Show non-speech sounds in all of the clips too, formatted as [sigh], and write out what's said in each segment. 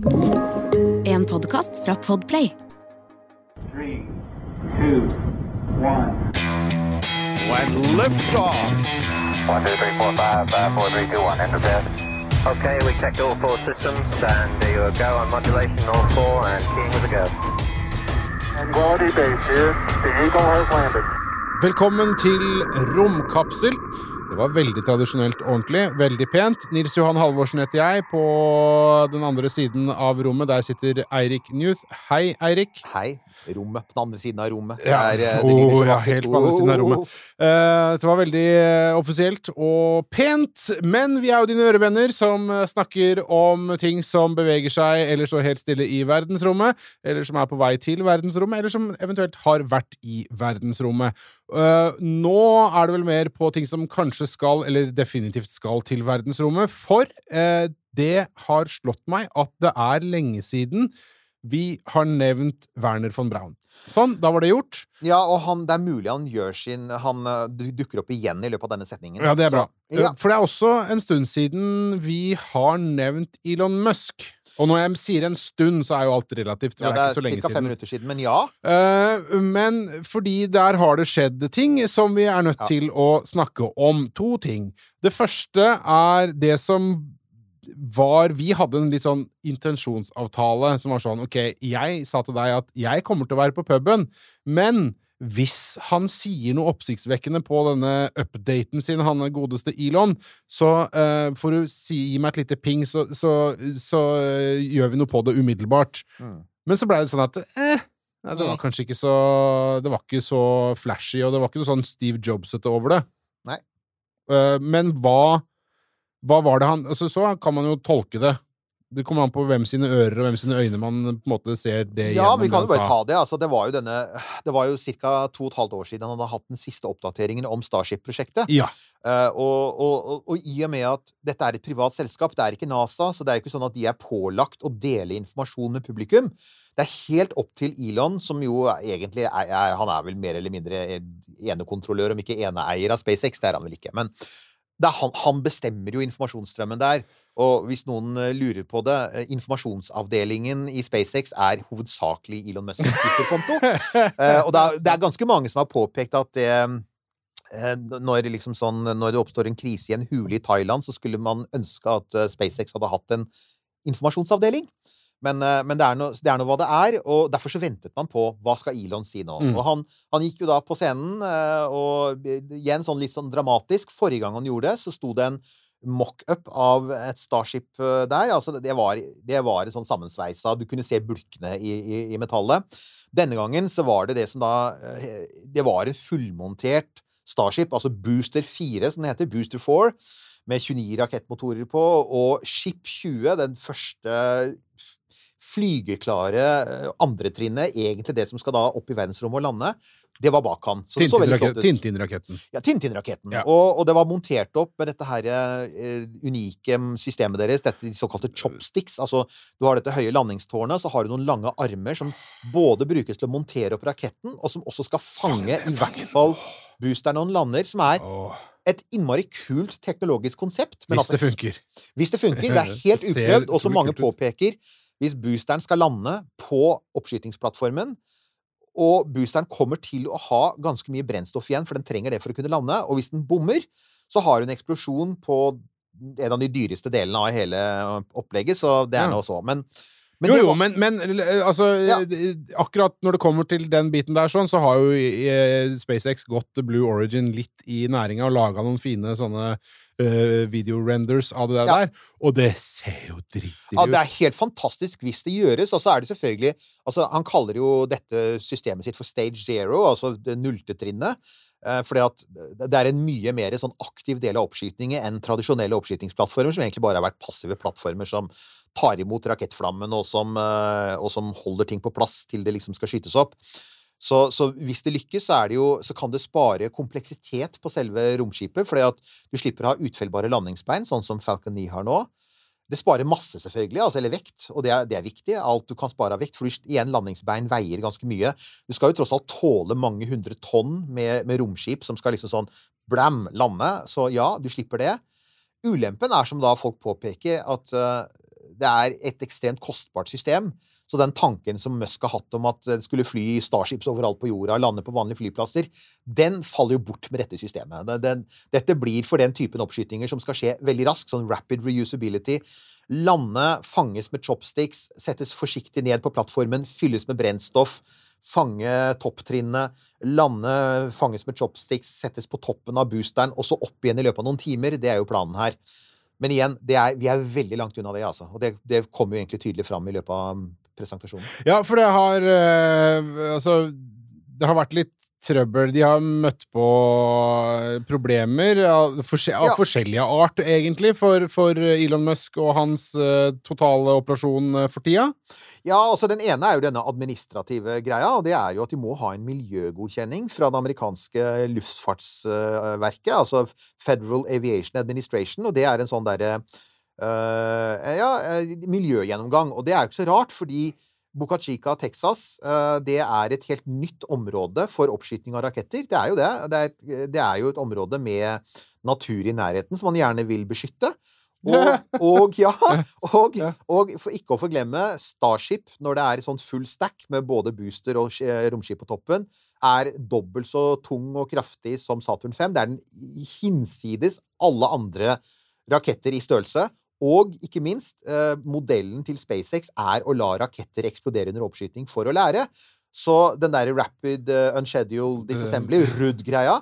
En podkast fra Podplay. Three, two, one. When liftoff. One, two, three, four, five, five, four, three, two, one. Enter bed. Okay, we checked all four systems, and there you go on modulation, all four, and keying with a go. Quality base here. The Eagle has landed. Velkommen til Romkapsel. Det var veldig tradisjonelt ordentlig. Veldig pent. Nils Johan Halvorsen heter jeg. På den andre siden av rommet der sitter Eirik Newth. Hei, Eirik. Hei. Rommet på den andre siden av rommet. Ja, er, eh, oh, ja, helt på andre siden av rommet. Oh. Eh, det var veldig eh, offisielt og pent, men vi er jo dine ørevenner som snakker om ting som beveger seg eller står helt stille i verdensrommet, eller som er på vei til verdensrommet, eller som eventuelt har vært i verdensrommet. Uh, nå er det vel mer på ting som kanskje skal, eller definitivt skal, til verdensrommet, for uh, det har slått meg at det er lenge siden vi har nevnt Werner von Braun. Sånn, da var det gjort. Ja, og han, det er mulig han gjør sin Han eh, dukker opp igjen i løpet av denne setningen. Ja, det er bra. Så, ja. For det er også en stund siden vi har nevnt Elon Musk. Og når jeg sier en stund, så er jo alt relativt. Ja, det er ikke så ca. fem siden. minutter siden. Men ja. Uh, men fordi der har det skjedd ting som vi er nødt Ja. til å snakke om. To ting. Det første er det som var Vi hadde en litt sånn intensjonsavtale som var sånn OK, jeg sa til deg at jeg kommer til å være på puben, men hvis han sier noe oppsiktsvekkende på denne updaten sin, han er godeste Elon, så uh, får du si, gi meg et lite ping, så, så, så uh, gjør vi noe på det umiddelbart. Mm. Men så blei det sånn at eh, det var kanskje ikke så Det var ikke så flashy, og det var ikke noe sånn Steve Jobsete over det. Nei. Uh, men hva Hva var det han altså, Så kan man jo tolke det. Det kommer an på hvem sine ører og hvem sine øyne man på en måte ser det Ja, gjennom. vi kan jo bare ta det. Altså, det var jo denne Det var jo ca. to og et halvt år siden han hadde hatt den siste oppdateringen om Starship-prosjektet. Ja. Uh, og, og, og, i og med at dette er et privat selskap, det er ikke NASA, så det er jo ikke sånn at de er pålagt å dele informasjon med publikum. Det er helt opp til Elon, som jo egentlig er, er Han er vel mer eller mindre enekontrollør, om ikke eneeier av SpaceX. Det er han vel ikke. Men han, han bestemmer jo informasjonsstrømmen der. Og hvis noen eh, lurer på det, eh, informasjonsavdelingen i SpaceX er hovedsakelig Elon Musks Twitter-konto. uh, [laughs] og det er, det er ganske mange som har påpekt at det når, liksom sånn, når det oppstår en krise i en hule i Thailand, så skulle man ønske at SpaceX hadde hatt en informasjonsavdeling. Men, eh, men det, er noe, det er nå hva det er, og derfor så ventet man på hva skal Elon si nå. Mm. Og han, han gikk jo da på scenen, eh, og igjen sånn litt sånn dramatisk. Forrige gang han gjorde det, så sto det en mock-up av et Starship eh, der. Altså det var, det var et sånn sammensveisa Du kunne se bulkene i, i, i metallet. Denne gangen så var det det som da Det var en fullmontert Starship, altså Booster 4, som det heter. Booster 4. Med 29 rakettmotorer på, og Ship 20, den første flygeklare eh, andretrinnet, egentlig det som skal da opp i verdensrommet og lande, det var bak han. Tintin-raketten. Ja, Tintin-raketten. Ja. Og, og det var montert opp med dette her uh, unike systemet deres, dette de såkalte chopsticks. Altså, du har dette høye landingstårnet, så har du noen lange armer som både brukes til å montere opp raketten, og som også skal fange i hvert fall boosteren når den lander, som er et innmari kult teknologisk konsept. Men hvis altså, det funker. hvis det funker. Det er [laughs] helt uprøvd, og som mange påpeker, hvis boosteren skal lande på oppskytingsplattformen, og boosteren kommer til å ha ganske mye brennstoff igjen, for den trenger det for å kunne lande, og hvis den bommer, så har hun eksplosjon på en av de dyreste delene av hele opplegget, så det er nå så. Men, men jo, jo, men, men altså Ja. Akkurat når det kommer til den biten der, sånn, så har jo eh, SpaceX gått Blue Origin litt i næringa og laga noen fine sånne eh, videorenders av det der, Ja. der. Og det ser jo dritstilig Ja, det er helt fantastisk hvis det gjøres. Og så er det selvfølgelig altså Han kaller jo dette systemet sitt for stage zero, altså det nullte trinnet. for fordi at det er en mye mer sånn aktiv del av oppskytingen enn tradisjonelle oppskytingsplattformer, som egentlig bare har vært passive plattformer som tar imot rakettflammen, og som, eh, og som holder ting på plass til det liksom skal skytes opp. Så, så hvis det lykkes, så, det jo, så kan det spare kompleksitet på selve romskipet, fordi at du slipper å ha utfellbare landingsbein, sånn som Falcon 9 har nå. Det sparer masse, selvfølgelig, altså, eller vekt, og det er, det er viktig. Alt du kan spare av vekt, for igjen, landingsbein veier ganske mye. Du skal jo tross alt tåle mange hundre tonn med, med romskip som skal liksom sånn blam, lande. Så ja, du slipper det. Ulempen er, som da folk påpeker, at uh, det er et ekstremt kostbart system. Så den tanken som Musk har hatt om at det skulle fly Starships overalt på jorda, lande på vanlige flyplasser, den faller jo bort med dette systemet. Den, Den, dette blir for den typen oppskytinger som skal skje veldig raskt, sånn rapid reusability. Lande, fanges med chopsticks, settes forsiktig ned på plattformen, fylles med brennstoff, fange topptrinnet, lande, fanges med chopsticks, settes på toppen av boosteren, og så opp igjen i løpet av noen timer. Det er jo planen her. Men igjen, er, vi er veldig langt unna det, altså. Og det, det kommer jo egentlig tydelig fram i løpet av presentasjonen. Ja, for det har uh, Altså, det har vært litt trøbbel. De har møtt på problemer av, forskje av Ja. forskjellige art, egentlig, for, for Elon Musk og hans uh, totale operasjon uh, for tida. Ja, altså Den ene er jo denne administrative greia, og det er jo at de må ha en miljøgodkjenning fra det amerikanske luftfartsverket, altså Federal Aviation Administration, og det er en sånn derre øh, ja, eh, miljøgjennomgang. Og det er jo ikke så rart, fordi Boca Chica, Texas, eh, det er et helt nytt område for oppskyting av raketter. Det er jo det. Det er, et, det er jo et område med natur i nærheten som man gjerne vil beskytte. Og, [laughs] og ja, og, og for ikke å forglemme Starship, når det er sånn full stack med både booster og romskip på toppen, er dobbelt så tung og kraftig som Saturn 5. Det er den hinsides alle andre raketter i størrelse. Og ikke minst, eh, modellen til SpaceX er å la raketter eksplodere under oppskyting for å lære. Så den der rapid uh, unscheduled disassembly, RUD-greia,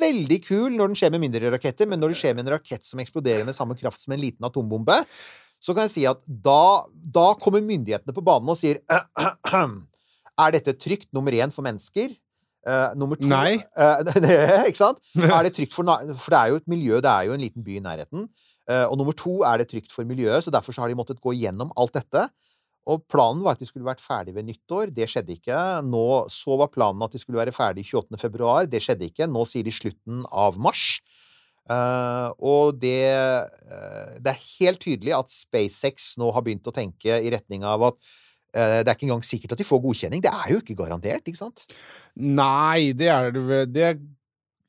veldig kul når den skjer med mindre raketter, men når det skjer med en rakett som eksploderer med samme kraft som en liten atombombe, så kan jeg si at da, da kommer myndighetene på banen og sier [clears throat] Er dette trygt, nummer én, for mennesker? Uh, nummer to Nei. Uh, [laughs] ikke sant? [laughs] Er det trygt for, for det er jo et miljø, det er jo en liten by i nærheten. Eh, og nummer to, er det trygt for miljøet? Så derfor så har de måttet gå gjennom alt dette. Og planen var at de skulle vært ferdig ved nyttår. Det skjedde ikke. Nå så var planen at de skulle være ferdig 28. februar. Det skjedde ikke. Nå sier de slutten av mars. Uh, og det, uh, det er helt tydelig at SpaceX nå har begynt å tenke i retning av at uh, det er ikke engang sikkert at de får godkjenning. Det er jo ikke garantert, ikke sant? Nei, det er det vel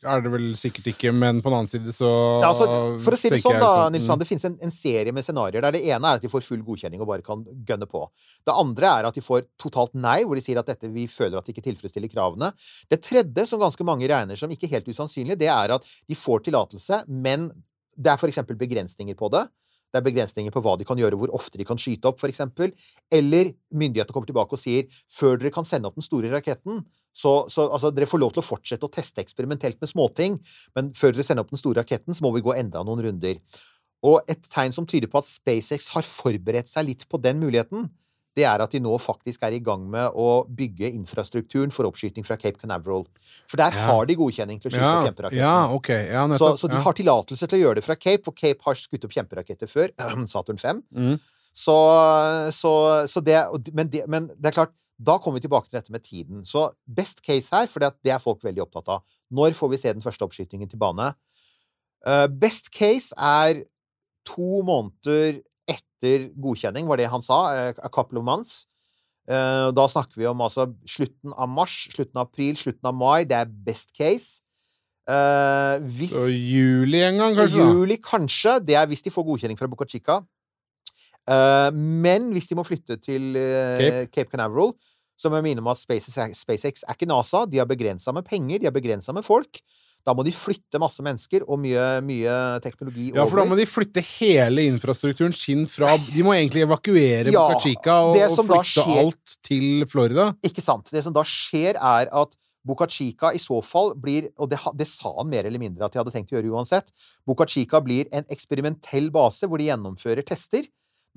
er det vel sikkert ikke, men på den annen side så Ja, altså, for å si det sånn, da, sånn, Nils mm. Det finnes en, en serie med scenarioer der det ene er at de får full godkjenning og bare kan gønne på. Det andre er at de får totalt nei, hvor de sier at dette, vi føler at de ikke tilfredsstiller kravene. Det tredje, som ganske mange regner som ikke helt usannsynlig, det er at de får tillatelse, men det er f.eks. begrensninger på det. Det er begrensninger på hva de kan gjøre, hvor ofte de kan skyte opp, f.eks. Eller myndighetene kommer tilbake og sier før dere kan sende opp den store raketten, så, så altså, dere får lov til å fortsette å teste eksperimentelt med småting, men før dere sender opp den store raketten, så må vi gå enda noen runder. Og et tegn som tyder på at SpaceX har forberedt seg litt på den muligheten, det er at de nå faktisk er i gang med å bygge infrastrukturen for oppskyting fra Cape Canaveral. For der Ja. har de godkjenning til å skyte ja, opp kjemperaketter. ja, okay. Ja, Så, nettopp. så de har tillatelse til å gjøre det fra Cape, og Cape har skutt opp kjemperaketter før. [clears throat] Saturn 5. Mm. Så, så, så det, men, det Men det er klart, da kommer vi tilbake til dette med tiden. Så best case her, for det er folk veldig opptatt av. Når får vi se den første oppskytingen til bane? Eh, best case er to måneder etter godkjenning, var det han sa. eh, a couple of months. Eh, da snakker vi om altså slutten av mars, slutten av april, slutten av mai. Det er best case. Hvis juli en gang, kanskje? Juli, kanskje. Det er hvis de får godkjenning fra Boca Chica. Eh, men hvis de må flytte til eh, Cape. Cape Canaveral, så må jeg minne om at SpaceX, SpaceX er ikke NASA. De har begrensa med penger, de har begrensa med folk. Da må de flytte masse mennesker og mye, mye teknologi Ja, for da må de flytte hele infrastrukturen sin fra De må egentlig evakuere Ja, Boca Chica og, og flytte skjer- alt til Florida. Ikke sant. Det som da skjer, er at Boca Chica i så fall blir Og det, det sa han mer eller mindre at de hadde tenkt å gjøre uansett. Boca Chica blir en eksperimentell base hvor de gjennomfører tester.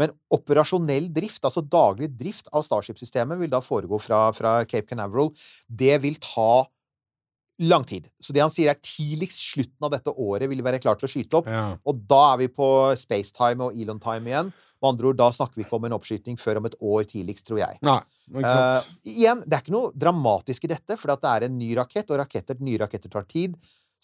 Men operasjonell drift, altså daglig drift av Starship-systemet, vil da foregå fra, fra Cape Canaveral. Det vil ta lang tid. Så det han sier, er tidligst slutten av dette året vil være klar til å skyte opp. Ja. Og da er vi på spacetime og Elon-time igjen. Med andre ord, da snakker vi ikke om en oppskyting før om et år tidligst, tror jeg. Nei. Eh, igjen, det er ikke noe dramatisk i dette, for det er en ny rakett, og raketter, nye raketter tar tid.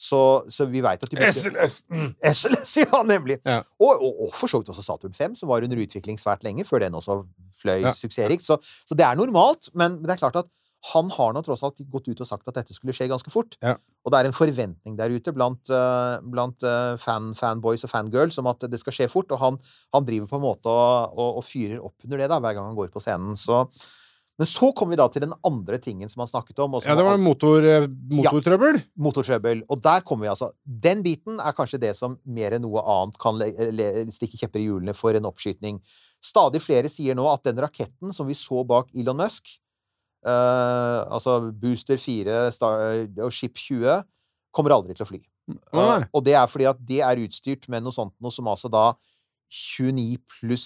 Så, så vi veit at de bruker- SLS! Mm. SLS, ja, nemlig! Ja. Og, og, og for så vidt også Saturn 5, som var under utvikling svært lenge, før den også fløy Ja. suksessrikt. Så, så det er normalt, men det er klart at Han har nå tross alt gått ut og sagt at dette skulle skje ganske fort. Ja. Og det er en forventning der ute blant, eh, blant eh, fan, fanboys og fangirls om at det skal skje fort. Og han, han driver på en måte og, og, og fyrer opp under det da, hver gang han går på scenen. Så, men så kommer vi da til den andre tingen som han snakket om. Ja, det var motor, motortrøbbel. Ja, motortrøbbel. Og der kommer vi altså Den biten er kanskje det som mer enn noe annet kan stikke kjepper i hjulene for en oppskyting. Stadig flere sier nå at den raketten som vi så bak Elon Musk, uh, altså Booster 4 Star, og Ship 20, kommer aldri til å fly. Uh. Eh, og det er fordi at det er utstyrt med noe sånt noe som altså da 29 pluss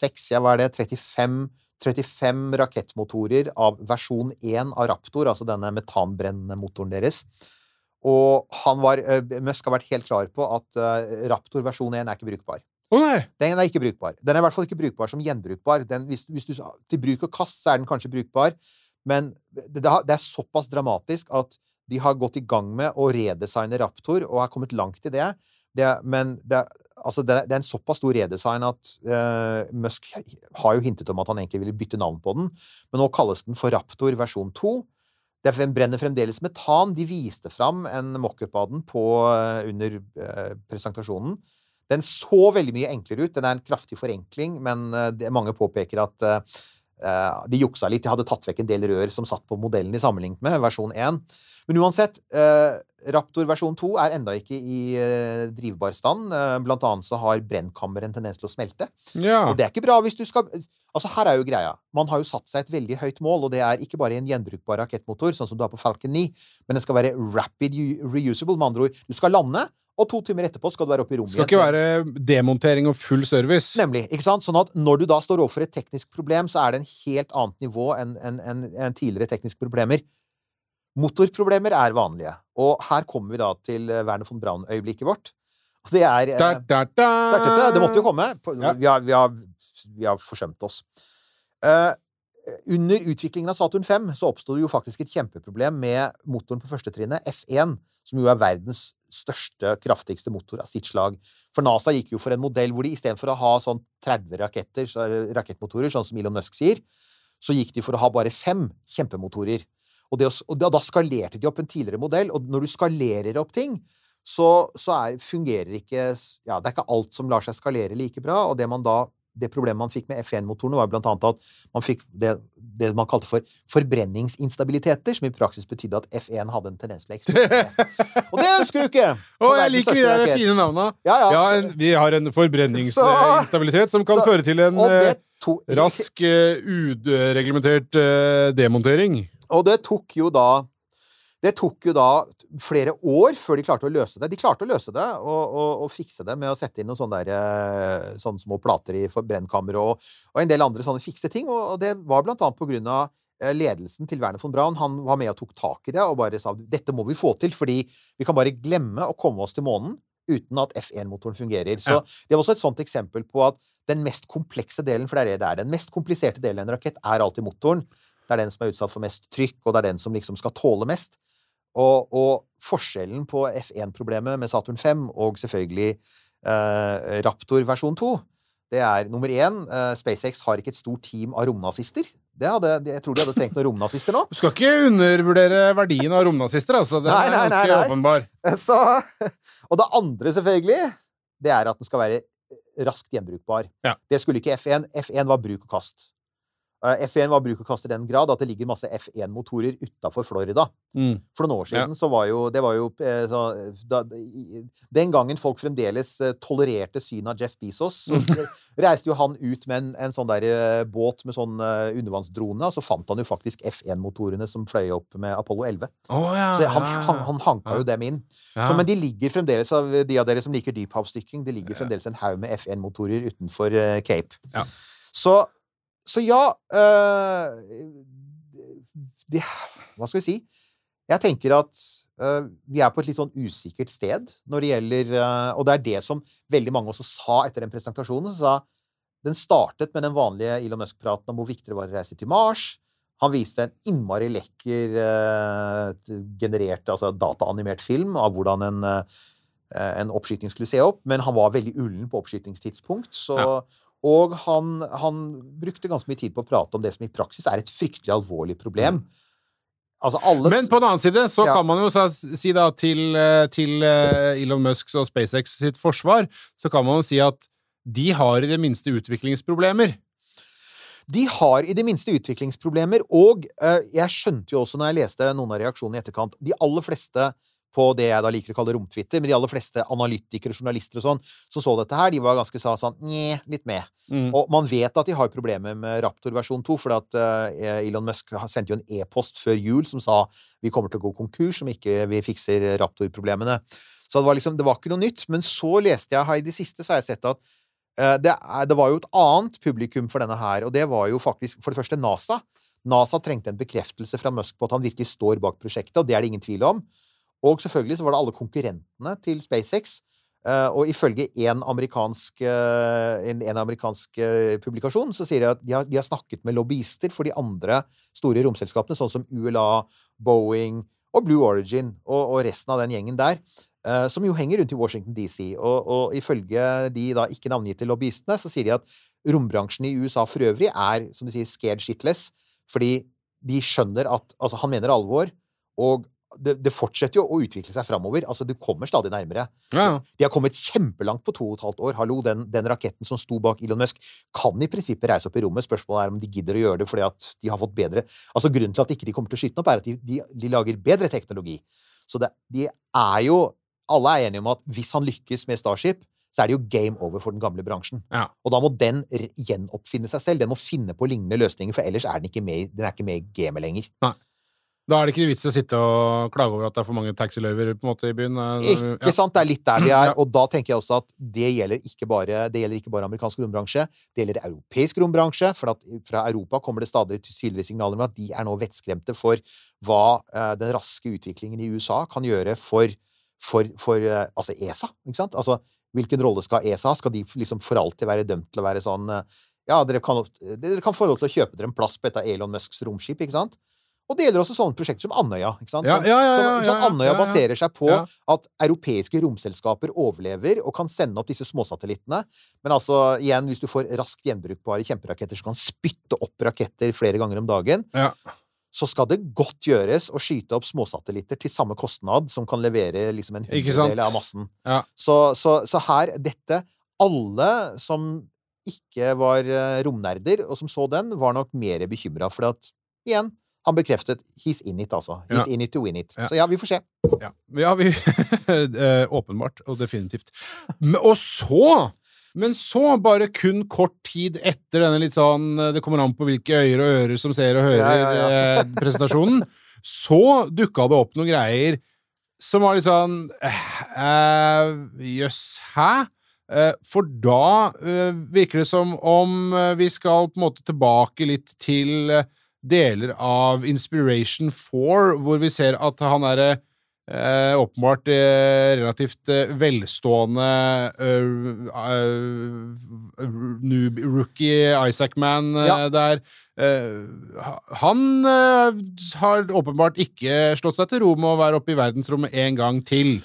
6, ja, hva er det, 35 35 rakettmotorer av versjon 1 av Raptor, altså denne metanbrennende motoren deres. Og han var, eh, Musk har vært helt klar på at eh, Raptor versjon 1 er ikke brukbar. Å! Den er ikke brukbar. Den er i hvert fall ikke brukbar som gjenbrukbar. Den, hvis, hvis du, til bruk og kast så er den kanskje brukbar, men det, det er såpass dramatisk at de har gått i gang med å redesigne Raptor og har kommet langt i det. det men det, altså det, det er en såpass stor redesign at uh, Musk har jo hintet om at han egentlig ville bytte navn på den, men nå kalles den for Raptor versjon 2. Den brenner fremdeles metan. De viste fram en mockup av den på, uh, under uh, presentasjonen. Den så veldig mye enklere ut. Den er en kraftig forenkling, men mange påpeker at de juksa litt. De hadde tatt vekk en del rør som satt på modellen de sammenlignet med versjon 1. Men uansett, eh, Raptor versjon 2 er enda ikke i eh, drivbar stand. Eh, blant annet så har brennkammeret en tendens til å smelte. Ja. Og det er ikke bra hvis du skal Altså, her er jo greia. Man har jo satt seg et veldig høyt mål, og det er ikke bare en gjenbrukbar rakettmotor, sånn som du har på Falcon 9, men den skal være rapid reusable. Med andre ord, du skal lande, og to timer etterpå skal du være oppe i rommet Skal ikke være demontering og full service. Nemlig. ikke sant? Sånn at når du da står overfor et teknisk problem, så er det en helt annet nivå enn en, en, en tidligere tekniske problemer. Motorproblemer er vanlige. Og her kommer vi da til eh, Werner von Braun-øyeblikket vårt. Det er eh, Da, da, da. det, måtte jo komme. Vi, har, vi, har, vi har forsømt oss. Eh, under utviklingen av Saturn 5 så oppstod det jo faktisk et kjempeproblem med motoren på førstetrinnet, F1, som jo er verdens største, kraftigste motor av sitt slag. For NASA gikk jo for en modell hvor de istedenfor å ha sånn 30 raketter, så, rakettmotorer, sånn som Elon Musk sier, så gikk de for å ha bare fem kjempemotorer. Og, det, og da, da skalerte de opp en tidligere modell, og når du skalerer opp ting, så, så er, fungerer ikke Ja, det er ikke alt som lar seg skalere like bra, og det man da det problemet man fikk med F1-motorene, var annet at man fikk det, det man kalte for forbrenningsinstabiliteter, som i praksis betydde at F1 hadde en tendens til å eksplodere. [laughs] Og det ønsker du ikke! Å, jeg liker de der fine navna. Ja, ja. Ja, en, vi har en forbrenningsinstabilitet som kan så- føre til en eh, to, rask, eh, ureglementert eh, demontering. Og det tok jo da Det tok jo da flere år før de klarte å løse det. De klarte å løse det og, og, og fikse det med å sette inn noen sånne, der, eh, sånne små plater i brennkammeret og, og en del andre sånne fikse ting. Og, det var blant annet på grunn av eh, ledelsen til Werner von Braun. Han var med og tok tak i det og bare sa dette må vi få til, fordi vi kan bare glemme å komme oss til månen uten at F1-motoren fungerer. Så Ja. det var også et sånt eksempel på at den mest komplekse delen, for det er det det er, den mest kompliserte delen av en rakett er alltid motoren. Det er den som er utsatt for mest trykk, og det er den som liksom skal tåle mest. Og, og forskjellen på F1-problemet med Saturn 5 og selvfølgelig eh, Raptor versjon 2, det er nummer én eh, SpaceX har ikke et stort team av romnazister. Det hadde, jeg tror de hadde trengt noen romnazister nå. Du skal ikke undervurdere verdien av romnazister, altså. Den Nei, nei, er ganske nei. åpenbar. Så, [laughs] og det andre, selvfølgelig, det er at den skal være raskt gjenbrukbar. Ja. Det skulle ikke F1. F1 var bruk og kast. Eh, F1 var bruk og kast i den grad at det ligger masse F1-motorer utafor Florida. Mm. For noen år siden så var jo Det var jo eh, så, da, Den gangen folk fremdeles eh, tolererte synet av Jeff Bezos, så reiste jo han ut med en, en sånn der eh, båt med sånn eh, undervannsdrone, og så fant han jo faktisk F1-motorene som fløy opp med Apollo 11. Oh, ja, Så han, ja. han, han hanka jo dem inn. Ja. Så, men de ligger fremdeles, av de av dere som liker dyphavsdykking, det ligger fremdeles en haug med F1-motorer utenfor eh, Cape. Ja. Så, så ja eh, det, Hva skal vi si? Jeg tenker at eh, vi er på et litt sånn usikkert sted når det gjelder eh, Og det er det som veldig mange også sa etter den presentasjonen. Sa den startet med den vanlige Elon Musk-praten om hvor viktig det var å reise til Mars. Han viste en innmari lekker generert, altså dataanimert film av hvordan en, en oppskyting skulle se opp, men han var veldig ullen på oppskytingstidspunkt. Så, Ja. Og han, han brukte ganske mye tid på å prate om det som i praksis er et fryktelig alvorlig problem. Altså, alle Men på den annen side så Ja. kan man jo si da til, eh, til eh, Elon Musks og SpaceX sitt forsvar, så kan man jo si at de har i det minste utviklingsproblemer. De har i det minste utviklingsproblemer, og eh, jeg skjønte jo også når jeg leste noen av reaksjonene i etterkant De aller fleste på det jeg da liker å kalle romtwitter, men de aller fleste analytikere, journalister og sånn, som så dette her, de var ganske sa sånn Nje, litt med. Mm. Og man vet at de har problemer med Raptor versjon 2, for at uh, Elon Musk sendte jo en e-post før jul som sa vi kommer til å gå konkurs om ikke vi fikser Raptor-problemene. Så det var liksom, det var ikke noe nytt. Men så leste jeg her i det siste, så har jeg sett at uh, det, er, det var jo et annet publikum for denne her, og det var jo faktisk for det første NASA. NASA trengte en bekreftelse fra Musk på at han virkelig står bak prosjektet, og det er det ingen tvil om. Og selvfølgelig så var det alle konkurrentene til SpaceX. Eh, og ifølge en amerikansk, eh, en, en amerikansk eh, publikasjon så sier de at de har, de har snakket med lobbyister for de andre store romselskapene, sånn som ULA, Boeing og Blue Origin og, og resten av den gjengen der. som jo henger rundt i Washington DC. Og, og ifølge de da ikke navngitte lobbyistene, så sier de at rombransjen i USA for øvrig er, som de sier, scared shitless. Fordi de skjønner at Altså, han mener alvor. Og det, det fortsetter jo å utvikle seg framover. Altså, du kommer stadig nærmere. Ja. De har kommet kjempelangt på to og et halvt år. Hallo, den, den raketten som sto bak Elon Musk, kan i prinsippet reise opp i rommet. Spørsmålet er om de gidder å gjøre det fordi at de har fått bedre Altså, grunnen til at ikke de kommer til å skyte den opp, er at de, de, de lager bedre teknologi. Så det, de er jo Alle er enige om at hvis han lykkes med Starship, så er det jo game over for den gamle bransjen. Ja. Og da må den gjenoppfinne seg selv. Den må finne på lignende løsninger, for ellers er den ikke med, den er ikke med i gamet lenger. Da er det ikke vits i å sitte og klage over at det er for mange taxiløyver på en måte i byen. eh, Ikke ja. sant? Det er litt der vi er. Og da tenker jeg også at det gjelder ikke bare, det gjelder ikke bare amerikansk rombransje, det gjelder europeisk rombransje. For at fra Europa kommer det stadig tydeligere signaler om at de er nå vettskremte for hva eh, den raske utviklingen i USA kan gjøre for, for, for eh, altså ESA. Ikke sant? Altså, hvilken rolle skal ESA ha? Skal de liksom for alltid være dømt til å være sånn Ja, dere kan, dere kan få lov til å kjøpe dere en plass på et av Elon Musks romskip, ikke sant? Og det gjelder også sånne prosjekter som Andøya. ikke sant? Ja, Som- ja, ja, ja, ja, Andøya baserer seg på at europeiske romselskaper overlever og kan sende opp disse småsatellittene. Men altså, igjen, hvis du får raskt gjenbrukbare kjemperaketter som kan spytte opp raketter flere ganger om dagen, Ja. så skal det godt gjøres å skyte opp småsatellitter til samme kostnad som kan levere liksom en hundredel av massen. Ja. Så, så, så her, dette Alle som ikke var eh, romnerder, og som så den, var nok mer bekymra, for at, igjen, han bekreftet he's in it, altså. He's Ja. in it to win it. Ja. Så ja, vi får se. Ja, ja vi [laughs] eh, Åpenbart og definitivt. Men, og så Men så, bare kun kort tid etter denne litt sånn eh, Det kommer an på hvilke øyer og ører som ser og hører eh, presentasjonen, [laughs] så dukka det opp noen greier som var litt sånn Jøss, hæ? Eh, For da eh, virker det som om vi skal på en måte tilbake litt til eh, deler av Inspiration 4, hvor vi ser at han er eh, åpenbart eh, relativt eh, velstående eh, eh, noob-rookie Isaac-man eh, Ja. der. Han har åpenbart ikke slått seg til ro med å være oppe i verdensrommet en gang til.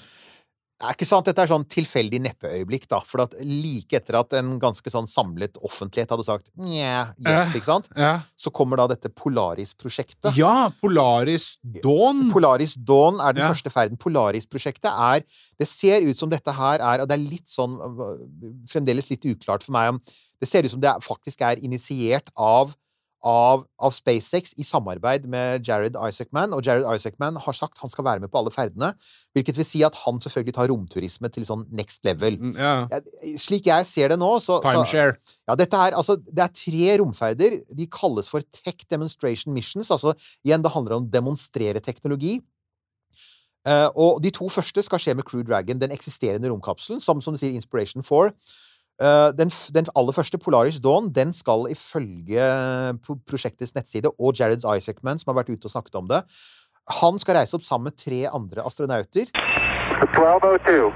Det er ikke sant, Dette er sånn tilfeldig neppeøyeblikk, da. For at like etter at en ganske sånn samlet offentlighet hadde sagt nja, yes, ikke sant, Ja, så kommer da dette Polaris-prosjektet. ja Polaris Dawn. Polaris Dawn er den Ja. første ferden. Polaris-prosjektet er Det ser ut som dette her er Og det er litt sånn øh, Fremdeles litt uklart for meg om Det ser ut som det faktisk er initiert av av, av SpaceX i samarbeid med Jared Isaacman, og Jared Isaacman har sagt han skal være med på alle ferdene, hvilket vil si at han selvfølgelig tar romturisme til sånn next level. Mm, yeah. Slik jeg ser det nå, så, så ja, dette er, altså, det er tre romferder. De kalles for Tech Demonstration Missions. Altså, igjen, det handler om å demonstrere teknologi. Uh, og de to første skal skje med Crew Dragon, den eksisterende romkapselen, som, som du sier, Inspiration 4. Eh, den, den aller første, Polaris Dawn, den skal ifølge prosjektets nettside og Jared Isaacman, som har vært ute og snakket om det Han skal reise opp sammen med tre andre astronauter. 1202.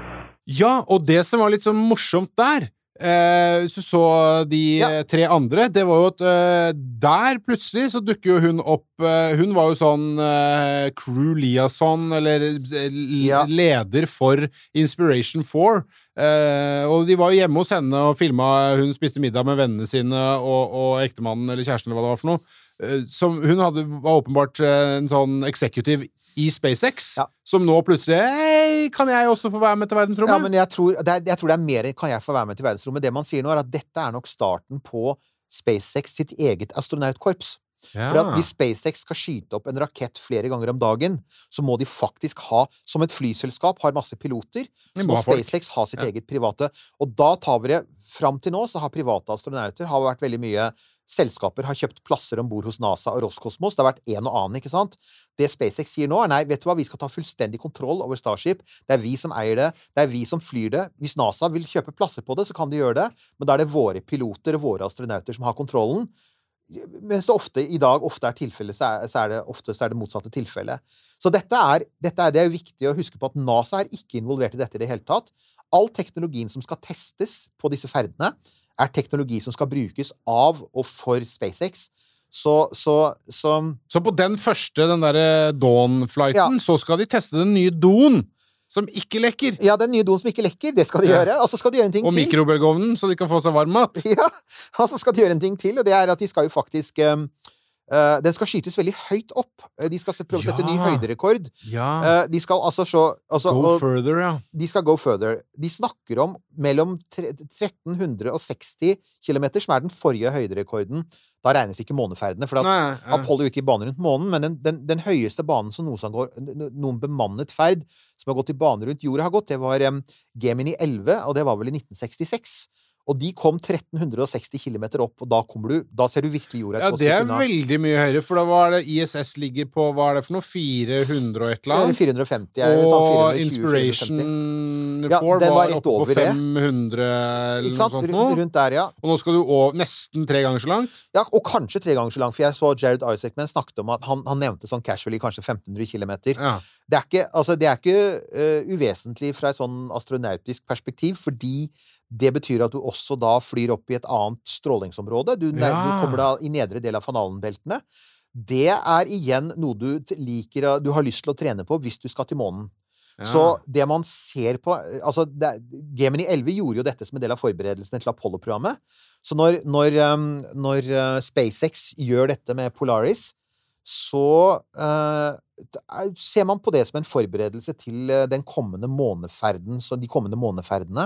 Ja, og det som var litt sånn morsomt der eh, Hvis du så de Ja. eh, tre andre, det var jo at eh, der plutselig så dukker jo hun opp eh, Hun var jo sånn eh, crew liaison, eller eh, Ja. leder for Inspiration 4. Eh, og de var jo hjemme hos henne og filma Hun spiste middag med vennene sine og, og ektemannen eller kjæresten eller hva det var for noe. Eh, som, hun hadde, var åpenbart eh, en sånn executive i SpaceX, Ja. som nå plutselig Hei, kan jeg også få være med til verdensrommet? Ja, men jeg tror, er, jeg tror det er mer kan jeg få være med til verdensrommet. Det man sier nå, er at dette er nok starten på SpaceX sitt eget astronautkorps. For at hvis SpaceX skal skyte opp en rakett flere ganger om dagen, så må de faktisk ha Som et flyselskap har masse piloter, så må. SpaceX ha sitt Ja. eget private. Og da tar vi det Fram til nå så har private astronauter har vært veldig mye Selskaper har kjøpt plasser om bord hos NASA og Roskosmos. Det har vært en og annen, ikke sant? Det SpaceX sier nå, er nei, vet du hva, vi skal ta fullstendig kontroll over Starship. Det er vi som eier det. Det er vi som flyr det. Hvis NASA vil kjøpe plasser på det, så kan de gjøre det. Men da er det våre piloter og våre astronauter som har kontrollen. Mens det ofte i dag ofte er tilfellet, så er, så er det oftest er det motsatte tilfellet. Så dette er, dette er, det er viktig å huske på at NASA er ikke involvert i dette i det hele tatt. All teknologien som skal testes på disse ferdene, er teknologi som skal brukes av og for SpaceX. Så, så, så Så på den første, den derre Dawn-flighten, så skal de teste den nye Don, som ikke lekker. Ja, den nye doen som ikke lekker, det skal de Ja. gjøre. Og så skal de gjøre en ting Og til. mikrobølgeovnen, så de kan få seg varm mat. [laughs] Ja, og så skal de gjøre en ting til, og det er at de skal jo faktisk um, uh, Den skal skytes veldig høyt opp. Uh, De skal se- prøve å sette ny høyderekord. Ja. Uh, De skal altså så altså, Go og further, ja. De skal go further. De snakker om mellom 1360 km, som er den forrige høyderekorden. Da regnes ikke måneferdene, for at Nei, ja. Apollo gikk i bane rundt månen, men den, den, den høyeste banen som noen, går, noen bemannet ferd som har gått i bane rundt jorda, har gått, det var um, Gemini 11, og det var vel i 1966. Og de kom 1360 km opp, og da, kommer du, da ser du virkelig jorda Ja, det er veldig mye høyere, for da var det ISS ligger på Hva er det for noe? 400 og et eller annet? 450, er det sånn Og 420, Inspiration 450. 4 Ja, var, oppe på 500 det. 500 eller Ikke noe sånt nå. rundt der, ja. Og nå skal du over nesten tre ganger så langt. ja. Og kanskje tre ganger så langt, for jeg så Jared Isaacman snakket om at han, han nevnte sånn casually kanskje 1500 km. Ja. Det er ikke, altså, det er ikke uh, uvesentlig fra et sånn astronautisk perspektiv, fordi det betyr at du også da flyr opp i et annet strålingsområde. Du, Ja. du kommer da i nedre del av Fanalenbeltene. Det er igjen noe du liker Du har lyst til å trene på hvis du skal til månen. Ja. Så det man ser på altså det, Gemini 11 gjorde jo dette som en del av forberedelsene til Apollo-programmet. Så når, når, um, når uh, SpaceX gjør dette med Polaris, så uh, er- ser man på det som en forberedelse til uh, den kommende måneferden, så de kommende måneferdene.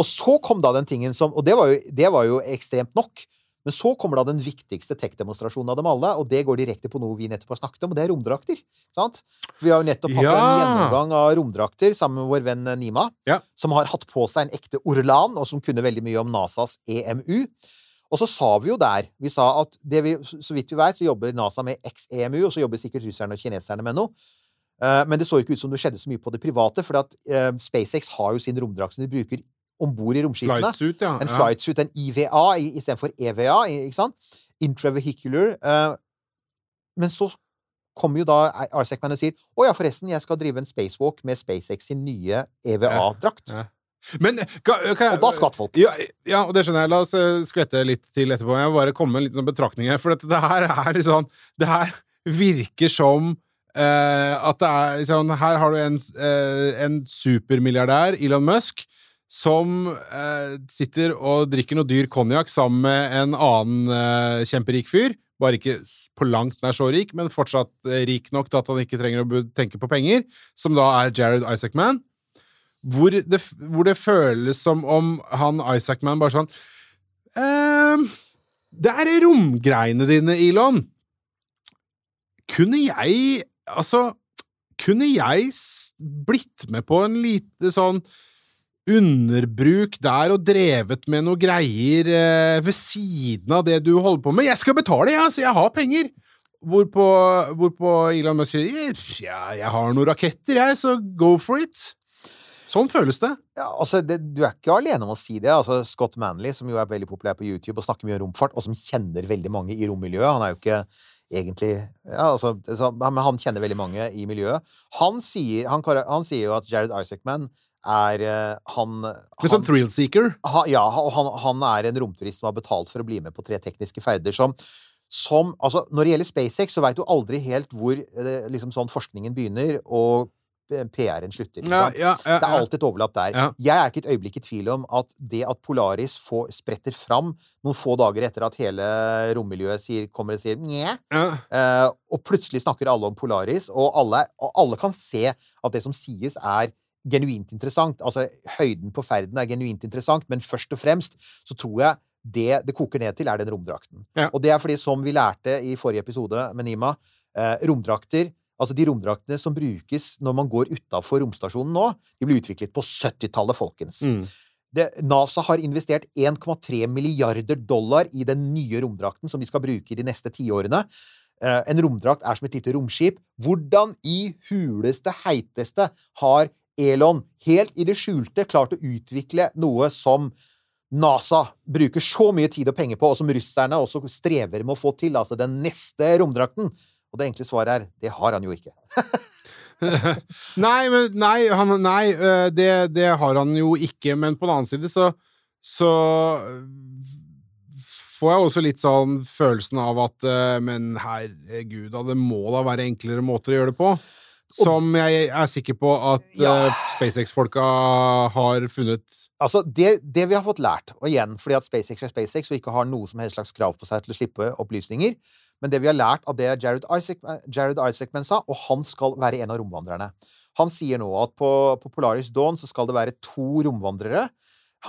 Og så kom da den tingen som Og det var jo, det var jo ekstremt nok. Men så kommer da den viktigste tech-demonstrasjonen av dem alle, og det går direkte på noe vi nettopp har snakket om, og det er romdrakter. Sant? For vi har jo nettopp hatt en gjennomgang av romdrakter sammen med vår venn Nima, Ja. som har hatt på seg en ekte Orlan, og som kunne veldig mye om NASAs EMU. Og så sa vi jo der Vi sa at det vi, så vidt vi vet, så jobber NASA med XEMU, og så jobber sikkert russerne og kineserne med noe. Eh, Men det så ikke ut som det skjedde så mye på det private, for at eh, SpaceX har jo sin romdrakt som de bruker om bord i romskipene. Flightsuit, ja. En ja. flight suit, en IVA istedenfor EVA, ikke sant? Intravehicular. Uh, men så kommer jo da Man og sier å ja, forresten, jeg skal drive en spacewalk med SpaceX sin nye EVA-drakt. Ja. Men kan, kan, Og da skvatt folk. Ja, ja, og det skjønner jeg. La oss eh, skvette litt til etterpå. Jeg må bare komme med en liten sånn betraktning her. For dette, det her er sånn Det her virker som eh, at det er sånn Her har du en, eh, en supermilliardær, Elon Musk, som eh, sitter og drikker noe dyr konjakk sammen med en annen eh, kjemperik fyr. Bare ikke på langt nær så rik, men fortsatt eh, rik nok til at han ikke trenger å tenke på penger. Som da er Jared Isaacman hvor det, hvor det føles som om han Isaacman bare sånn ehm, Det er romgreiene dine, Elon. Kunne jeg Altså, kunne jeg blitt med på en lite sånn underbruk der og drevet med noe greier eh, ved siden av det du holder på med? Jeg skal betale, jeg, altså! Jeg har penger! Hvorpå, hvorpå Elon Musk sier ja, jeg har noen raketter, jeg, så go for it. Sånn føles det. Ja, altså, det, du er ikke alene om å si det. Altså, Scott Manley, som jo er veldig populær på YouTube og snakker mye om romfart, og som kjenner veldig mange i rommiljøet Han er jo ikke egentlig ja, altså, så- Men han kjenner veldig mange i miljøet. Han sier, han, han sier jo at Jared Isaacman er eh, han, Litt sånn thrillseeker? thrill seeker. ja, han, han er en romturist som har betalt for å bli med på tre tekniske ferder som, som altså, Når det gjelder SpaceX, så veit du aldri helt hvor eh, liksom sånn forskningen begynner, og PR-en slutter. Ja, ja, ja, Det er alltid et overlapp der. Jeg er ikke et øyeblikk i tvil om at det at Polaris får, spretter fram noen få dager etter at hele rommiljøet sier, kommer og sier nje, eh, og plutselig snakker alle om Polaris, og alle, og alle kan se at det som sies, er genuint interessant. Altså, høyden på ferden er genuint interessant, men først og fremst så tror jeg det det koker ned til, er den romdrakten. Ja. Og det er fordi, som vi lærte i forrige episode med Nima, eh, romdrakter Altså de romdraktene som brukes når man går utafor romstasjonen nå, de ble utviklet på 70-tallet, folkens. Mm. Det, NASA har investert 1,3 milliarder dollar i den nye romdrakten som de skal bruke i de neste tiårene. Eh, en romdrakt er som et lite romskip. Hvordan i huleste heiteste har Elon helt i det skjulte klart å utvikle noe som NASA bruker så mye tid og penger på, og som russerne også strever med å få til, altså den neste romdrakten? Og det enkle svaret er det har han jo ikke. [laughs] nei, men nei, han, nei øh, det, det har han jo ikke, men på den annen side så så får jeg også litt sånn følelsen av at øh, Men herregud, det må da være enklere måter å gjøre det på. Som jeg er sikker på at Ja. øh, SpaceX-folka har funnet. Altså, det, det vi har fått lært, og igjen fordi at SpaceX er SpaceX og ikke har noe som helst slags krav på seg til å slippe opplysninger, men det vi har lært av det Jared, Isaac, Jared Isaacman sa, og han skal være en av romvandrerne Han sier nå at på, på Polaris Dawn så skal det være to romvandrere.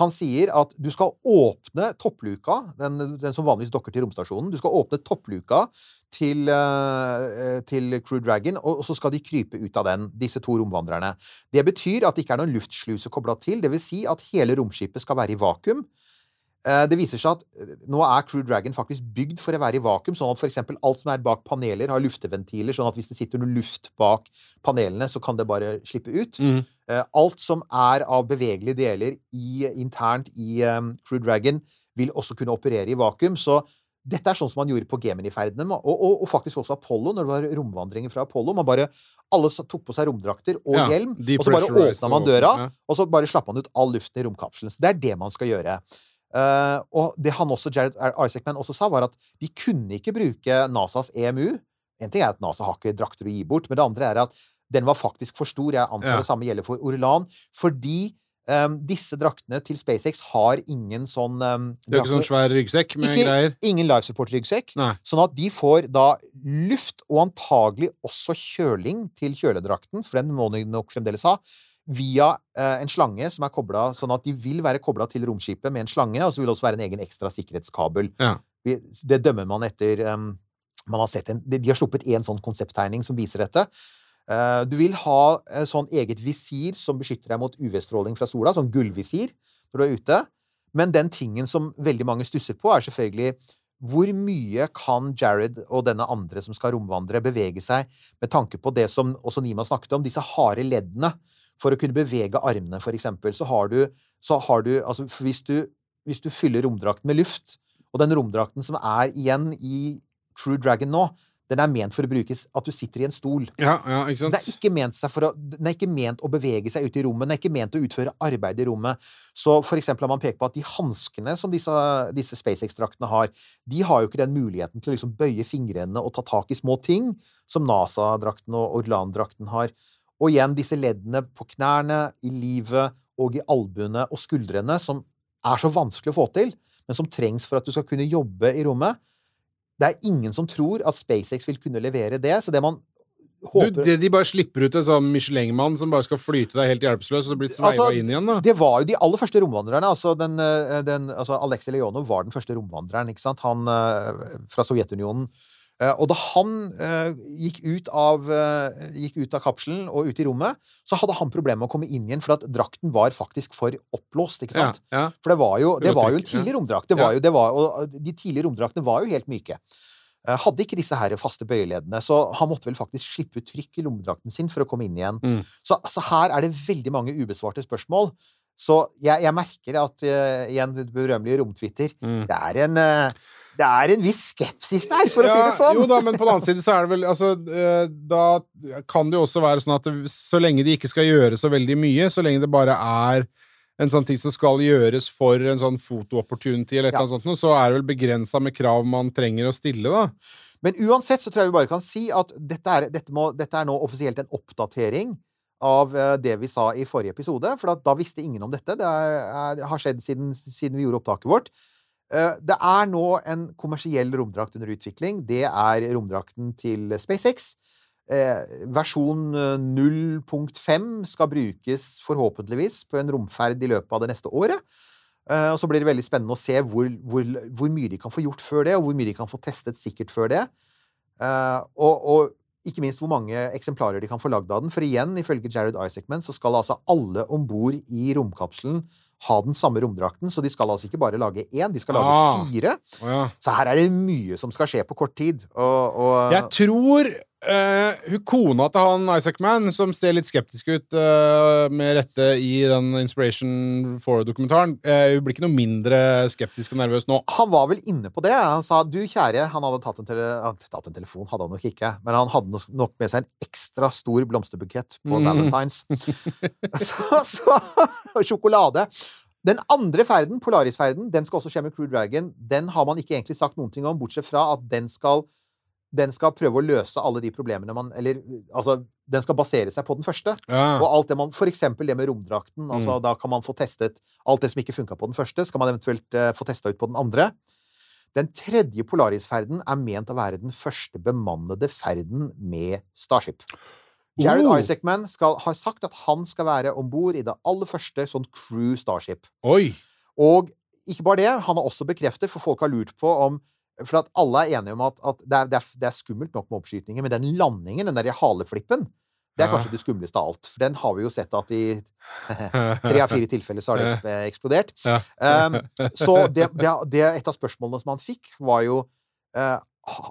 Han sier at du skal åpne toppluka, den, den som vanligvis dokker til romstasjonen. Du skal åpne toppluka til, eh, til Crew Dragon, og så skal de krype ut av den, disse to romvandrerne. Det betyr at det ikke er noen luftsluse kobla til. Det vil si at hele romskipet skal være i vakuum. Eh, Det viser seg at eh, nå er Crew Dragon faktisk bygd for å være i vakuum, sånn at f.eks. alt som er bak paneler, har lufteventiler, sånn at hvis det sitter noe luft bak panelene, så kan det bare slippe ut. Mm. Alt som er av bevegelige deler i, internt i um, Crew Dragon, vil også kunne operere i vakuum. Så dette er sånn som man gjorde på Gemini-ferdene, og, og, og faktisk også Apollo, når det var romvandringer fra Apollo. Man bare, alle tok på seg romdrakter og Ja, hjelm, og så bare åpna man døra, ja. og så bare slapp man ut all luften i romkapselen. Så det er det man skal gjøre. Eh, og det han også, Jared Isaacman også sa, var at de kunne ikke bruke NASAs EMU. En ting er at NASA har ikke drakter å gi bort, men det andre er at den var faktisk for stor. Jeg antar Ja. det samme gjelder for Orlan. Fordi um, disse draktene til SpaceX har ingen sånn um, Det er ikke sånn svær ryggsekk med Ikke- greier. Ingen life support-ryggsekk. Sånn at de får da luft, og antagelig også kjøling til kjøledrakten, for den må de nok fremdeles ha, via eh, en slange som er kobla Sånn at de vil være kobla til romskipet med en slange, og så vil det også være en egen ekstra sikkerhetskabel. Ja. Det dømmer man etter man har sett en, de, har sluppet en sånn konsepttegning som viser dette. Eh, du vil ha et sånn eget visir som beskytter deg mot UV-stråling fra sola, sånn gullvisir, når du er ute. Men den tingen som veldig mange stusser på, er selvfølgelig hvor mye kan Jared og denne andre som skal romvandre, bevege seg med tanke på det som også Nima snakket om, disse harde leddene? For å kunne bevege armene, eksempel, så har du, så har du Altså, hvis du, hvis du fyller romdrakten med luft, og den romdrakten som er igjen i True Dragon nå, den er ment for å brukes at du sitter i en stol. Ja, ja, ikke sant? Den er er ikke ment å bevege seg ut i rommet. Den er ikke ment å utføre arbeid i rommet. Så for eksempel har man pekt på at de hanskene som disse, disse SpaceX-draktene har, de har jo ikke den muligheten til å liksom bøye fingrene og ta tak i små ting, som NASA-drakten og Orlan-drakten har. Og igjen disse leddene på knærne, i livet og i albuene og skuldrene, som er så vanskelig å få til, men som trengs for at du skal kunne jobbe i rommet. Det er ingen som tror at SpaceX vil kunne levere det, så det man Du, håper det, de bare slipper ut en sånn Michelin-mann som bare skal flyte deg helt hjelpeløs, og så blir sveiva Altså, inn igjen, da. Det var jo de aller første romvandrerne. Altså, den, eh, den, altså Aleksej Leonov var den første romvandreren, ikke sant? Han eh, fra Sovjetunionen. Eh, Og da han eh, gikk, ut av, eh, gikk ut av kapselen og ut i rommet, så hadde han problemer med å komme inn igjen, for at drakten var faktisk for oppblåst. ikke sant? ja. For det var jo, det var jo en tidlig romdrakt. Det var jo, det var, og de tidlige romdraktene var jo helt myke. Hadde ikke disse her faste bøyeleddene, så han måtte vel faktisk slippe ut trykk i lommedrakten sin for å komme inn igjen. Mm. Så altså, her er det veldig mange ubesvarte spørsmål. Så jeg, jeg merker at uh, igjen, berømmelige romtwitter Mm. det, er en, eh, det er en viss skepsis der, for å si det sånn. Jo da, men på den annen side så er det vel Altså, eh, da kan det jo også være sånn at så lenge de ikke skal gjøre så veldig mye, så lenge det bare er en sånn ting som skal gjøres for en sånn foto-opportunity eller et Ja. eller annet sånt, så er det vel begrensa med krav man trenger å stille, da. Men uansett så tror jeg vi bare kan si at dette er, dette må, dette er nå offisielt en oppdatering av eh, det vi sa i forrige episode, for da visste ingen om dette. Det er, er, har skjedd siden, siden vi gjorde opptaket vårt. Eh, Det er nå en kommersiell romdrakt under utvikling. Det er romdrakten til SpaceX. Eh, versjon eh, 0.5 skal brukes forhåpentligvis på en romferd i løpet av det neste året. Eh, og så blir det veldig spennende å se hvor, hvor, hvor mye de kan få gjort før det, og hvor mye de kan få testet sikkert før det. Eh, og, og ikke minst hvor mange eksemplarer de kan få lagd av den. For igjen, ifølge Jared Isaacman, så skal altså alle om bord i romkapselen ha den samme romdrakten. Så de skal altså ikke bare lage én, de skal lage Ah. fire. Oh, ja. Så her er det mye som skal skje på kort tid. Og, og Jeg tror eh, hun kona til han Isaac Mann, som ser litt skeptisk ut uh, med rette i den Inspiration 4-dokumentaren, uh, hun blir ikke noe mindre skeptisk og nervøs nå. han var vel inne på det. Han sa du kjære Han hadde tatt en, tele, tatt en telefon, hadde han nok ikke. Men han hadde nok- nok med seg en ekstra stor blomsterbukett på Mm. Valentines. [laughs] så, så Sjokolade. Den andre ferden, Polaris-ferden, den skal også skje med Crew Dragon. Den har man ikke egentlig sagt noen ting om, bortsett fra at den skal den skal prøve å løse alle de problemene man Eller altså, den skal basere seg på den første. Ja. Og alt det man, for eksempel det med romdrakten. altså Da kan man få testet alt det som ikke funka på den første, skal man eventuelt uh, få testa ut på den andre. Den tredje Polaris-ferden er ment å være den første bemannede ferden med Starship. Jared Oh. Isaacman skal, har sagt at han skal være om bord i det aller første sånn crew Starship. Oi! Og ikke bare det, han har også bekreftet, for folk har lurt på om For at alle er enige om at, at det, er, det, er, skummelt nok med oppskytingen, men den landingen, den der haleflippen, det er kanskje det skumleste av alt. For den har vi jo sett at i [laughs] tre av fire tilfeller så har det eksplodert. Um, [laughs] så det, det, det, et av spørsmålene som han fikk, var jo uh,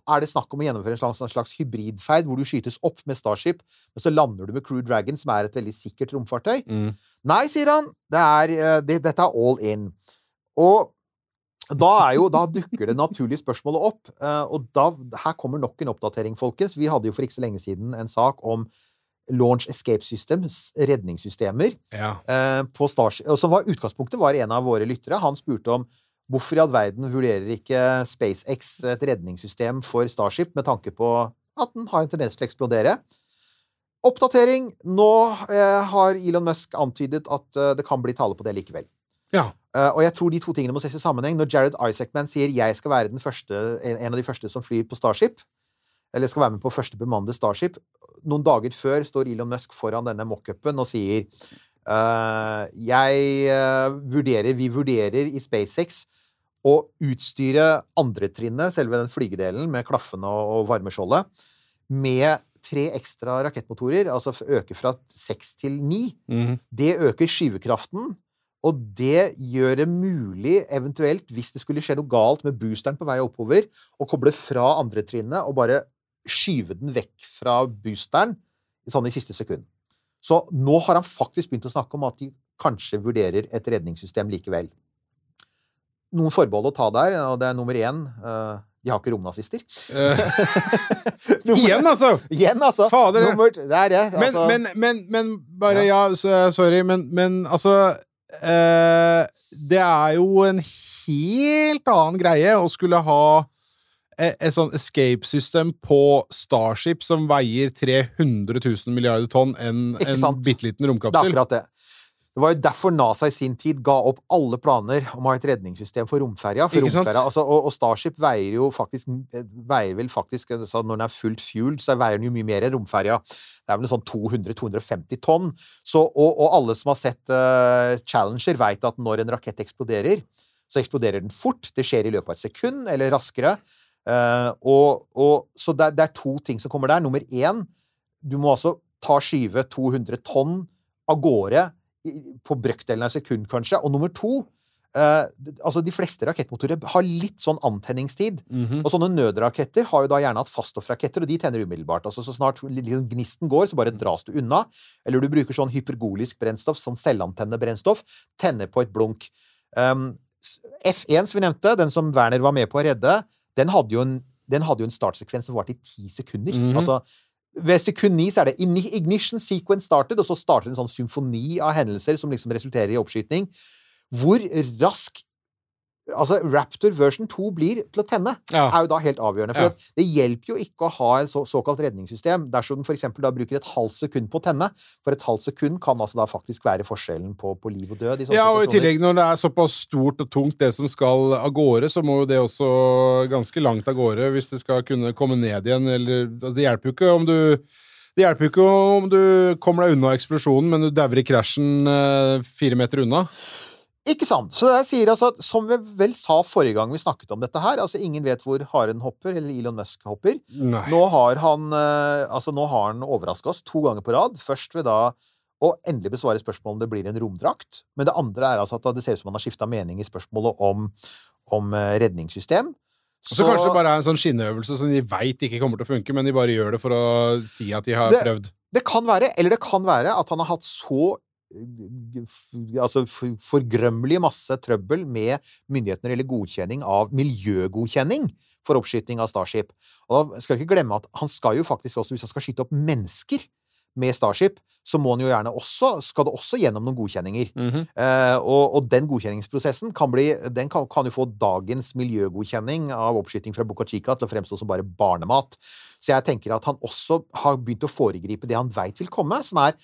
Er det snakk om å gjennomføre en slags, en slags hybridferd hvor du skytes opp med Starship, men så lander du med Crew Dragon, som er et veldig sikkert romfartøy? Mm. Nei, sier han. Det er, eh, det, dette er all in. Og da, jo, da dukker det naturlige spørsmålet opp. eh, Og da, her kommer nok en oppdatering, folkens. Vi hadde jo for ikke så lenge siden en sak om Launch Escape Systems, redningssystemer, Ja. eh, på Starship. Og som var utgangspunktet var en av våre lyttere. Han spurte om hvorfor i all verden vurderer ikke SpaceX et redningssystem for Starship med tanke på at den har en tendens til å eksplodere. Oppdatering. Nå eh, har Elon Musk antydet at eh, det kan bli tale på det likevel. ja. Eh, og jeg tror de to tingene må ses i sammenheng. Når Jared Isaacman sier 'jeg skal være den første, en, av de første som flyr på Starship', eller skal være med på første bemannede Starship, noen dager før står Elon Musk foran denne mockupen og sier uh, 'Jeg uh, vurderer, vi vurderer i SpaceX å utstyre andretrinnet, selve den flygedelen, med klaffene og, varmeskjoldet, med tre ekstra rakettmotorer, altså øke fra seks til ni. Mm. Det øker skyvekraften, og det gjør det mulig, eventuelt, hvis det skulle skje noe galt med boosteren på vei oppover, å koble fra andre trinnet og bare skyve den vekk fra boosteren sånn i siste sekund. Så nå har han faktisk begynt å snakke om at de kanskje vurderer et redningssystem likevel. Noen forbehold å ta der, og det er nummer én eh, de har ikke romnazister. Eh, [laughs] [laughs] igjen, altså! Igjen, altså! Fader, Nummer, det er det. Men, Altså, men, men, men bare Ja, ja sorry, men, men altså Det er jo en helt annen greie å skulle ha et, et sånn escape-system på Starship som veier 300 000 milliarder tonn enn en bitte liten Det er akkurat det. Det var jo derfor NASA i sin tid ga opp alle planer om å ha et redningssystem for romferja. For romferja altså, og, og Starship veier jo faktisk Veier vel faktisk altså, Når den er fullt fueled, så veier den jo mye mer enn romferja. Det er vel sånn 200-250 tonn. Så, og, og alle som har sett uh, Challenger, veit at når en rakett eksploderer, så eksploderer den fort. Det skjer i løpet av et sekund, eller raskere. Uh, og, og, så det, det er to ting som kommer der. Nummer én, du må altså ta skyve 200 tonn av gårde på brøkdelen av sekund, kanskje. Og nummer to eh, altså De fleste rakettmotorer har litt sånn antenningstid. Mhm. Og sånne nødraketter har jo da gjerne hatt faststoffraketter, og de tenner umiddelbart. Altså Så snart liksom gnisten går, så bare dras du unna. Eller du bruker sånn hypergolisk brennstoff, sånn selvantennende brennstoff. tenner på et blunk. Um, F1, som vi nevnte, den som Werner var med på å redde, den hadde jo en, den hadde jo en startsekvens som varte i ti sekunder. Mhm. Altså ved sekund ni så er det ignition sequence started, og så starter en sånn symfoni av hendelser som liksom resulterer i oppskyting. Hvor rask Altså, Raptor version 2 blir til å tenne, Ja. er jo da helt avgjørende. For Ja. det hjelper jo ikke å ha et så, såkalt redningssystem dersom den f.eks. da bruker et halvt sekund på å tenne. For et halvt sekund kan altså da faktisk være forskjellen på, på liv og død. Ja, og i tillegg når det er såpass stort og tungt det som skal av gårde, så må jo det også ganske langt av gårde hvis det skal kunne komme ned igjen, eller altså, Det hjelper jo ikke om du det hjelper jo ikke om du kommer deg unna eksplosjonen, men du dauer i krasjen eh, fire meter unna. Ikke sant. Så jeg sier altså at, som vi vel sa forrige gang vi snakket om dette her, altså ingen vet hvor haren hopper, eller Elon Musk hopper. Nei. Nå har han, eh, altså nå har han overraska oss to ganger på rad. Først ved da å endelig besvare spørsmålet om det blir en romdrakt. Men det andre er altså at det ser ut som han har skifta mening i spørsmålet om, om eh, redningssystem. Så, så kanskje det bare er en sånn skinneøvelse som de veit ikke kommer til å funke, men de bare gjør det for å si at de har Det- prøvd. Det kan være, eller det kan være at han har hatt så altså forgrømmelig masse trøbbel med myndighetene gjelder godkjenning av miljøgodkjenning for oppskyting av Starship. Og da skal vi ikke glemme at han skal jo faktisk også, hvis han skal skyte opp mennesker med Starship, så må han jo gjerne også, skal det også gjennom noen godkjenninger. Mhm. Eh, og, og den godkjenningsprosessen kan, bli, den kan, kan jo få dagens miljøgodkjenning av oppskyting fra Boca Chica til å fremstå som bare barnemat. Så jeg tenker at han også har begynt å foregripe det han veit vil komme, som er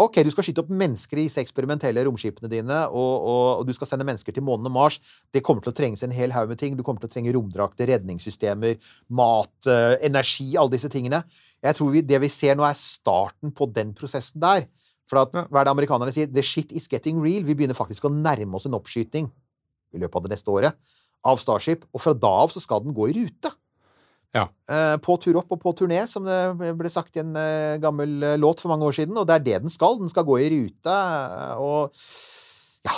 Ok, du skal skyte opp mennesker i disse eksperimentelle romskipene dine, og, og, og du skal sende mennesker til månen og Mars. Det kommer til å trenges en hel haug med ting. Du kommer til å trenge romdrakter, redningssystemer, mat, eh, energi, alle disse tingene. Jeg tror vi, det vi ser nå, er starten på den prosessen der. For at, hva er det amerikanerne sier? The shit is getting real. Vi begynner faktisk å nærme oss en oppskyting i løpet av det neste året av Starship. Og fra da av så skal den gå i rute. Ja. Eh, på tur opp og på turné, som det ble sagt i en eh, gammel eh, låt for mange år siden. Og det er det den skal. Den skal gå i rute. og ja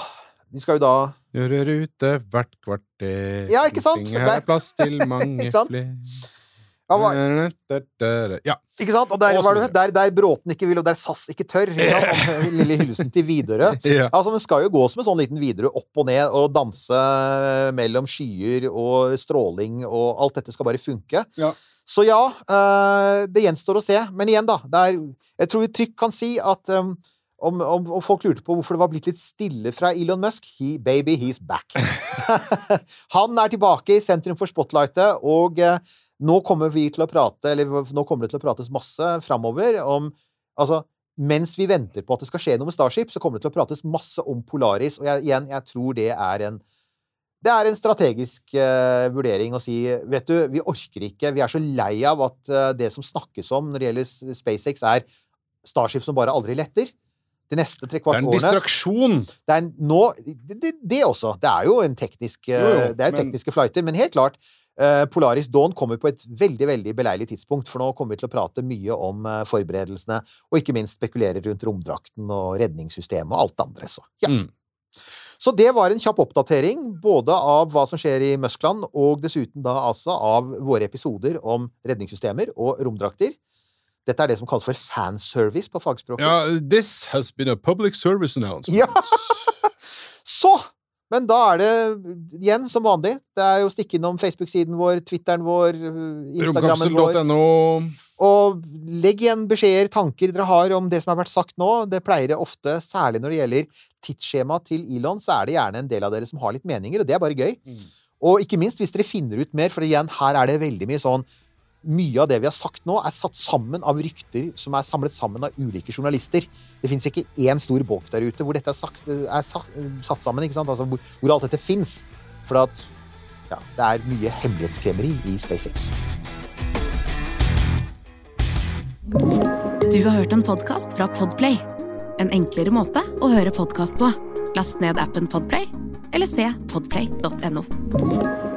Vi skal jo da Gjøre rute hvert kvarter. Ja, ikke sant? Stortinget her er plass til [laughs] mange flere. Ja. Ikke sant? Og der, var det, der, der Bråten ikke vil, og der SAS ikke tør. Ikke sant? [laughs] Lille hilsen til Widerøe. [laughs] ja. Altså, Den skal jo gå som en sånn liten Widerøe opp og ned og danse mellom skyer og stråling, og alt dette skal bare funke. Ja. Så ja, eh, det gjenstår å se. Men igjen, da. Det er, jeg tror vi trygt kan si at um, om, om, om folk lurte på hvorfor det var blitt litt stille fra Elon Musk he, Baby, he's back. [laughs] Han er tilbake i sentrum for spotlightet, og eh, nå kommer vi til å prate, eller nå kommer det til å prates masse framover om Altså, mens vi venter på at det skal skje noe med Starship, så kommer det til å prates masse om Polaris, og jeg, igjen, jeg tror det er en det er en strategisk uh, vurdering å si vet du, vi orker ikke, vi er så lei av at uh, det som snakkes om når det gjelder SpaceX, er Starship som bare aldri letter. De neste Det trekvart er en årene distraksjon. det er nå det, det, det også. Det er jo en teknisk uh, Jo, jo, Det er jo men- tekniske flighter, men helt klart. Eh, Polaris Dawn kommer på et veldig veldig beleilig tidspunkt, for nå kommer vi til å prate mye om eh, forberedelsene, og ikke minst spekulere rundt romdrakten og redningssystemet og alt det andre. Så, ja. Mm. så det var en kjapp oppdatering, både av hva som skjer i Muskland, og dessuten da altså av våre episoder om redningssystemer og romdrakter. Dette er det som kalles for fanservice på fagspråket. Ja, this has been a public service announcement. Ja! [laughs] Så! Men da er det igjen som vanlig. Det er jo stikke innom Facebook-siden vår, Twitteren vår, Instagrammen vår. .no. Og legg igjen beskjeder, tanker dere har om det som har vært sagt nå. Det pleier det ofte, særlig når det gjelder tidsskjema til Elon, så er det gjerne en del av dere som har litt meninger, og det er bare gøy. Mm. Og ikke minst hvis dere finner ut mer, for igjen, her er det veldig mye sånn mye av det vi har sagt nå, er satt sammen av rykter som er samlet sammen av ulike journalister. Det fins ikke én stor bok der ute hvor dette er, sagt, er satt, satt sammen? Altså, hvor, hvor alt dette fins. For at ja, det er mye hemmelighetskremmeri i SpaceX. Du har hørt en podkast fra Podplay. En enklere måte å høre podkast på. Last ned appen Podplay, eller se podplay.no.